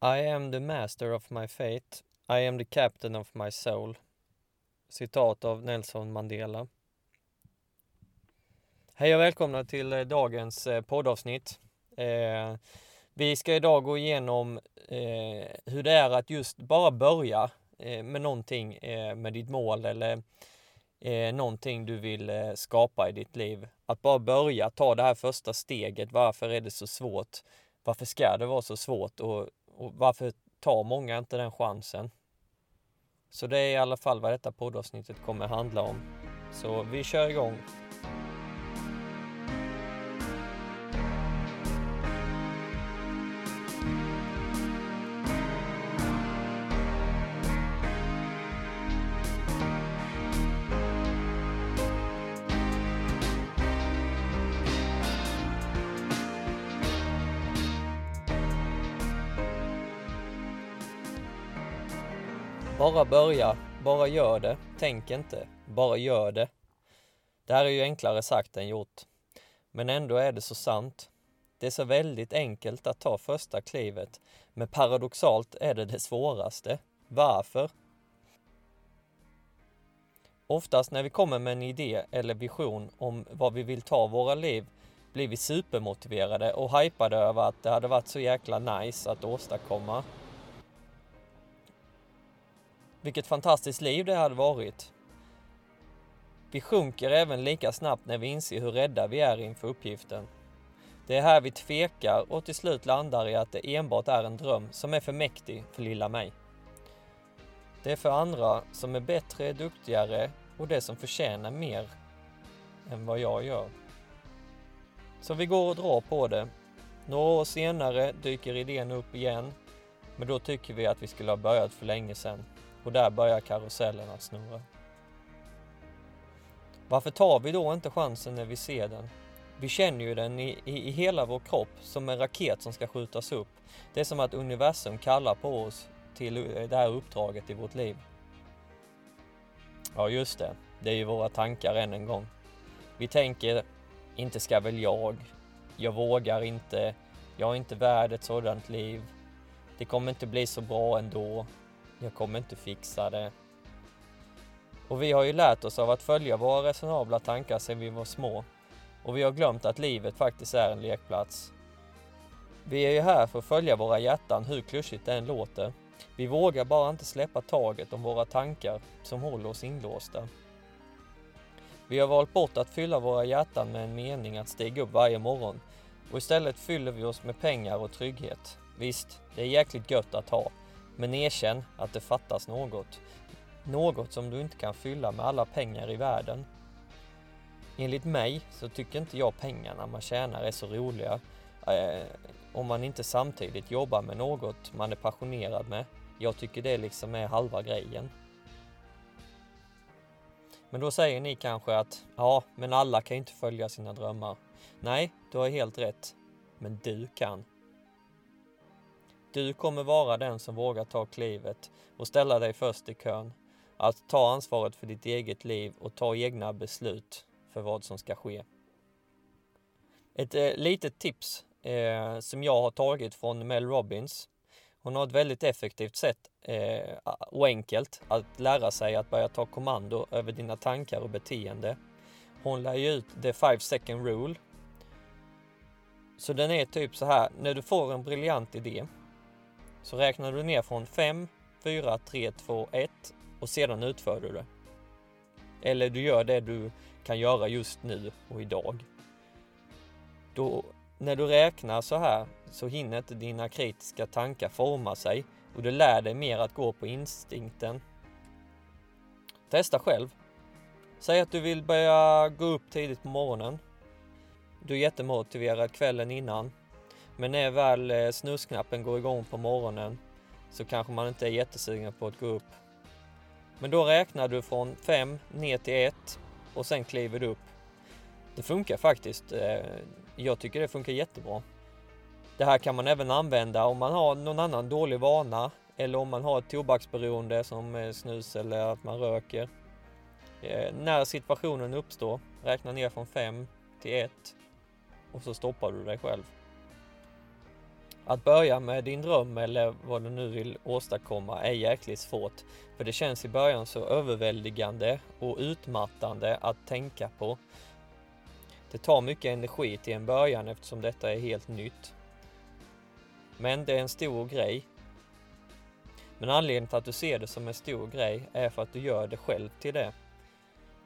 I am the master of my fate. I am the captain of my soul. Citat av Nelson Mandela. Hej och välkomna till eh, dagens eh, poddavsnitt. Eh, vi ska idag gå igenom eh, hur det är att just bara börja eh, med någonting, eh, med ditt mål eller eh, någonting du vill skapa i ditt liv. Att bara börja, ta det här första steget. Varför är det så svårt? Varför ska det vara så svårt? Och, och varför tar många inte den chansen? Så det är i alla fall vad detta poddavsnittet kommer handla om. Så vi kör igång. Bara börja, bara gör det, tänk inte, bara gör det. Det här är ju enklare sagt än gjort. Men ändå är det så sant. Det är så väldigt enkelt att ta första klivet, men paradoxalt är det det svåraste. Varför? Oftast när vi kommer med en idé eller vision om vad vi vill ta våra liv blir vi supermotiverade och hypade över att det hade varit så jäkla nice att åstadkomma. Vilket fantastiskt liv det hade varit. Vi sjunker även lika snabbt när vi inser hur rädda vi är inför uppgiften. Det är här vi tvekar och till slut landar i att det enbart är en dröm som är för mäktig för lilla mig. Det är för andra som är bättre, duktigare och det som förtjänar mer än vad jag gör. Så vi går och drar på det. Några år senare dyker idén upp igen, men då tycker vi att vi skulle ha börjat för länge sedan. Och där börjar karusellen att snurra. Varför tar vi då inte chansen när vi ser den? Vi känner ju den i, i, i, hela vår kropp som en raket som ska skjutas upp. Det är som att universum kallar på oss till eh, det här uppdraget i vårt liv. Ja, just det. Det är ju våra tankar än en gång. Vi tänker, inte ska väl jag? Jag vågar inte. Jag är inte värd ett sådant liv. Det kommer inte bli så bra ändå. Jag kommer inte fixa det. Och vi har ju lärt oss av att följa våra resonabla tankar sedan vi var små. Och vi har glömt att livet faktiskt är en lekplats. Vi är ju här för att följa våra hjärtan hur klyschigt det än låter. Vi vågar bara inte släppa taget om våra tankar som håller oss inlåsta. Vi har valt bort att fylla våra hjärtan med en mening att stiga upp varje morgon och istället fyller vi oss med pengar och trygghet. Visst, det är jäkligt gött att ha, men erkänn att det fattas något. Något som du inte kan fylla med alla pengar i världen. Enligt mig så tycker inte jag pengarna man tjänar är så roliga eh, om man inte samtidigt jobbar med något man är passionerad med. Jag tycker det liksom är halva grejen. Men då säger ni kanske att ja, men alla kan inte följa sina drömmar. Nej, du har helt rätt. Men du kan. Du kommer vara den som vågar ta klivet och ställa dig först i kön. Att ta ansvaret för ditt eget liv och ta egna beslut för vad som ska ske. Ett eh, litet tips eh, som jag har tagit från Mel Robbins. Hon har ett väldigt effektivt sätt eh, och enkelt att lära sig att börja ta kommando över dina tankar och beteende. Hon lär ju ut the five second rule. Så den är typ så här, när du får en briljant idé så räknar du ner från 5, 4, 3, 2, 1 och sedan utför du det. Eller du gör det du kan göra just nu och idag. Då, när du räknar så här så hinner inte dina kritiska tankar forma sig och du lär dig mer att gå på instinkten. Testa själv. Säg att du vill börja gå upp tidigt på morgonen. Du är jättemotiverad kvällen innan men när väl eh, snusknappen går igång på morgonen så kanske man inte är jättesugen på att gå upp. Men då räknar du från 5 ner till 1 och sen kliver du upp. Det funkar faktiskt. Eh, jag tycker det funkar jättebra. Det här kan man även använda om man har någon annan dålig vana eller om man har ett tobaksberoende som eh, snus eller att man röker. När situationen uppstår, räkna ner från 5 till 1 och så stoppar du dig själv. Att börja med din dröm eller vad du nu vill åstadkomma är jäkligt svårt. För det känns i början så överväldigande och utmattande att tänka på. Det tar mycket energi till en början eftersom detta är helt nytt. Men det är en stor grej. Men anledningen till att du ser det som en stor grej är för att du gör det själv till det.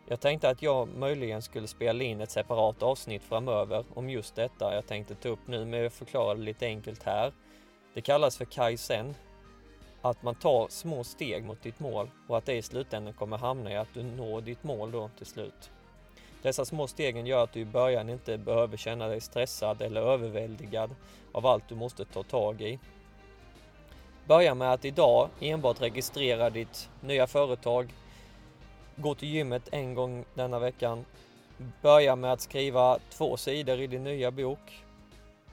Jag tänkte att jag möjligen skulle spela in ett separat avsnitt framöver om just detta jag tänkte ta upp nu, men jag förklarar det lite enkelt här. Det kallas för kaizen, att man tar små steg mot ditt mål och att det i slutändan kommer hamna i att du når ditt mål då till slut. Dessa små stegen gör att du i början inte behöver känna dig stressad eller överväldigad av allt du måste ta tag i. Börja med att idag enbart registrera ditt nya företag, gå till gymmet en gång denna veckan, börja med att skriva två sidor i din nya bok.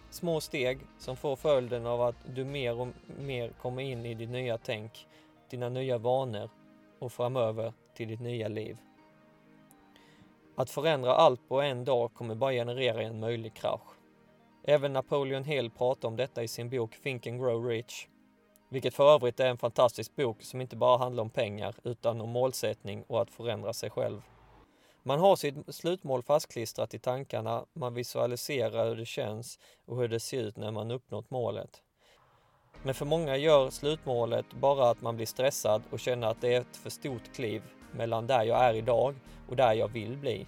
Små steg som får följden av att du mer och mer kommer in i ditt nya tänk, dina nya vanor och framöver till ditt nya liv. Att förändra allt på en dag kommer bara generera en möjlig krasch. Även Napoleon Hill pratar om detta i sin bok Think and Grow Rich, vilket för övrigt är en fantastisk bok som inte bara handlar om pengar utan om målsättning och att förändra sig själv. Man har sitt slutmål fastklistrat i tankarna, man visualiserar hur det känns och hur det ser ut när man uppnått målet. Men för många gör slutmålet bara att man blir stressad och känner att det är ett för stort kliv mellan där jag är idag och där jag vill bli.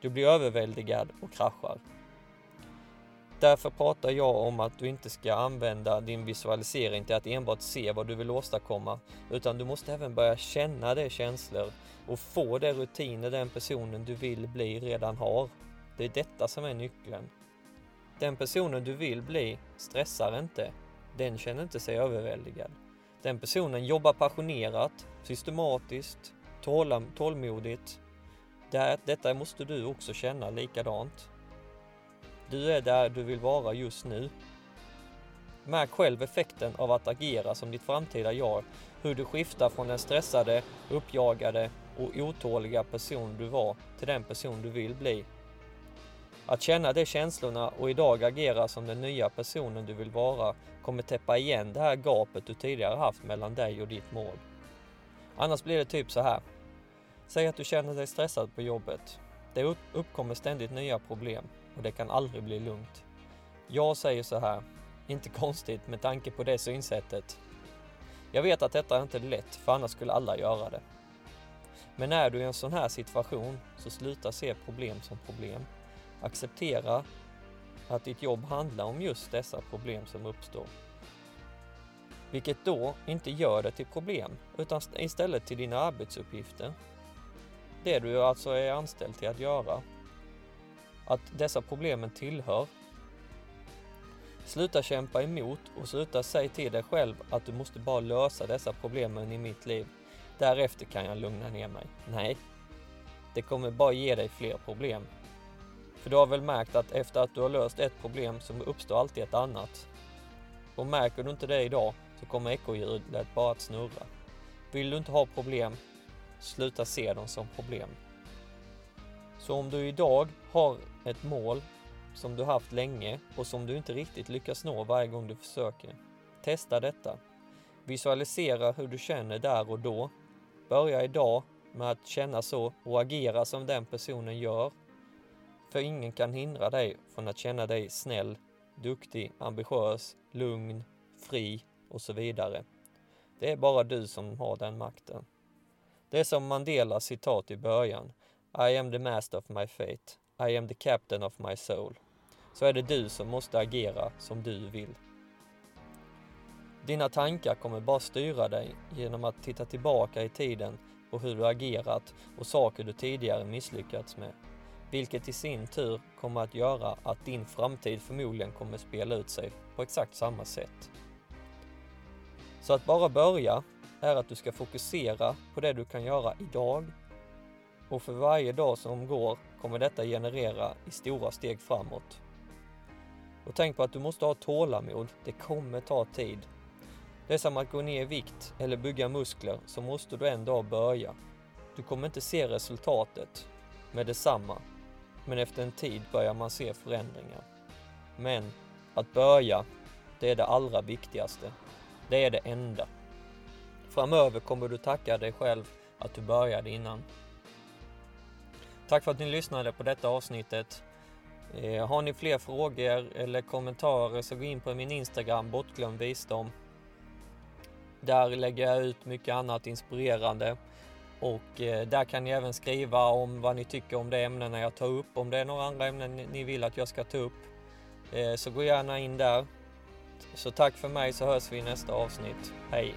Du blir överväldigad och kraschar. Därför pratar jag om att du inte ska använda din visualisering till att enbart se vad du vill åstadkomma, utan du måste även börja känna de känslor och få de rutiner den personen du vill bli redan har. Det är detta som är nyckeln. Den personen du vill bli stressar inte. Den känner inte sig överväldigad. Den personen jobbar passionerat, systematiskt, tålam, tålmodigt. Det, detta måste du också känna likadant. Du är där du vill vara just nu. Märk själv effekten av att agera som ditt framtida jag, hur du skiftar från den stressade, uppjagade och otåliga person du var till den person du vill bli. Att känna de känslorna och idag agera som den nya personen du vill vara kommer täppa igen det här gapet du tidigare haft mellan dig och ditt mål. Annars blir det typ så här. Säg att du känner dig stressad på jobbet. Det uppkommer ständigt nya problem och det kan aldrig bli lugnt. Jag säger så här, inte konstigt med tanke på det synsättet. Jag vet att detta inte är lätt, för annars skulle alla göra det. Men är du i en sån här situation, så sluta se problem som problem. Acceptera att ditt jobb handlar om just dessa problem som uppstår. Vilket då inte gör det till problem, utan istället till dina arbetsuppgifter. Det du alltså är anställd till att göra att dessa problemen tillhör. Sluta kämpa emot och sluta säga till dig själv att du måste bara lösa dessa problemen i mitt liv. Därefter kan jag lugna ner mig. Nej, det kommer bara ge dig fler problem. För du har väl märkt att efter att du har löst ett problem så uppstår alltid ett annat. Och märker du inte det idag så kommer ekorrhjulet bara att snurra. Vill du inte ha problem, sluta se dem som problem. Så om du idag har ett mål som du haft länge och som du inte riktigt lyckas nå varje gång du försöker, testa detta. Visualisera hur du känner där och då. Börja idag med att känna så och agera som den personen gör. För ingen kan hindra dig från att känna dig snäll, duktig, ambitiös, lugn, fri och så vidare. Det är bara du som har den makten. Det är som Mandelas citat i början. I am the master of my fate. I am the captain of my soul. Så är det du som måste agera som du vill. Dina tankar kommer bara styra dig genom att titta tillbaka i tiden på hur du agerat och saker du tidigare misslyckats med. Vilket i sin tur kommer att göra att din framtid förmodligen kommer spela ut sig på exakt samma sätt. Så att bara börja är att du ska fokusera på det du kan göra idag och för varje dag som går kommer detta generera i stora steg framåt. Och tänk på att du måste ha tålamod, det kommer ta tid. Det är som att gå ner i vikt eller bygga muskler så måste du en dag börja. Du kommer inte se resultatet med detsamma, men efter en tid börjar man se förändringar. Men att börja Det är det allra viktigaste. Det är det enda. Framöver kommer du tacka dig själv att du började innan. Tack för att ni lyssnade på detta avsnittet. Eh, har ni fler frågor eller kommentarer så gå in på min Instagram, bortglömd visdom. Där lägger jag ut mycket annat inspirerande och eh, där kan ni även skriva om vad ni tycker om de ämnena jag tar upp. Om det är några andra ämnen ni vill att jag ska ta upp eh, så gå gärna in där. Så tack för mig så hörs vi i nästa avsnitt. Hej!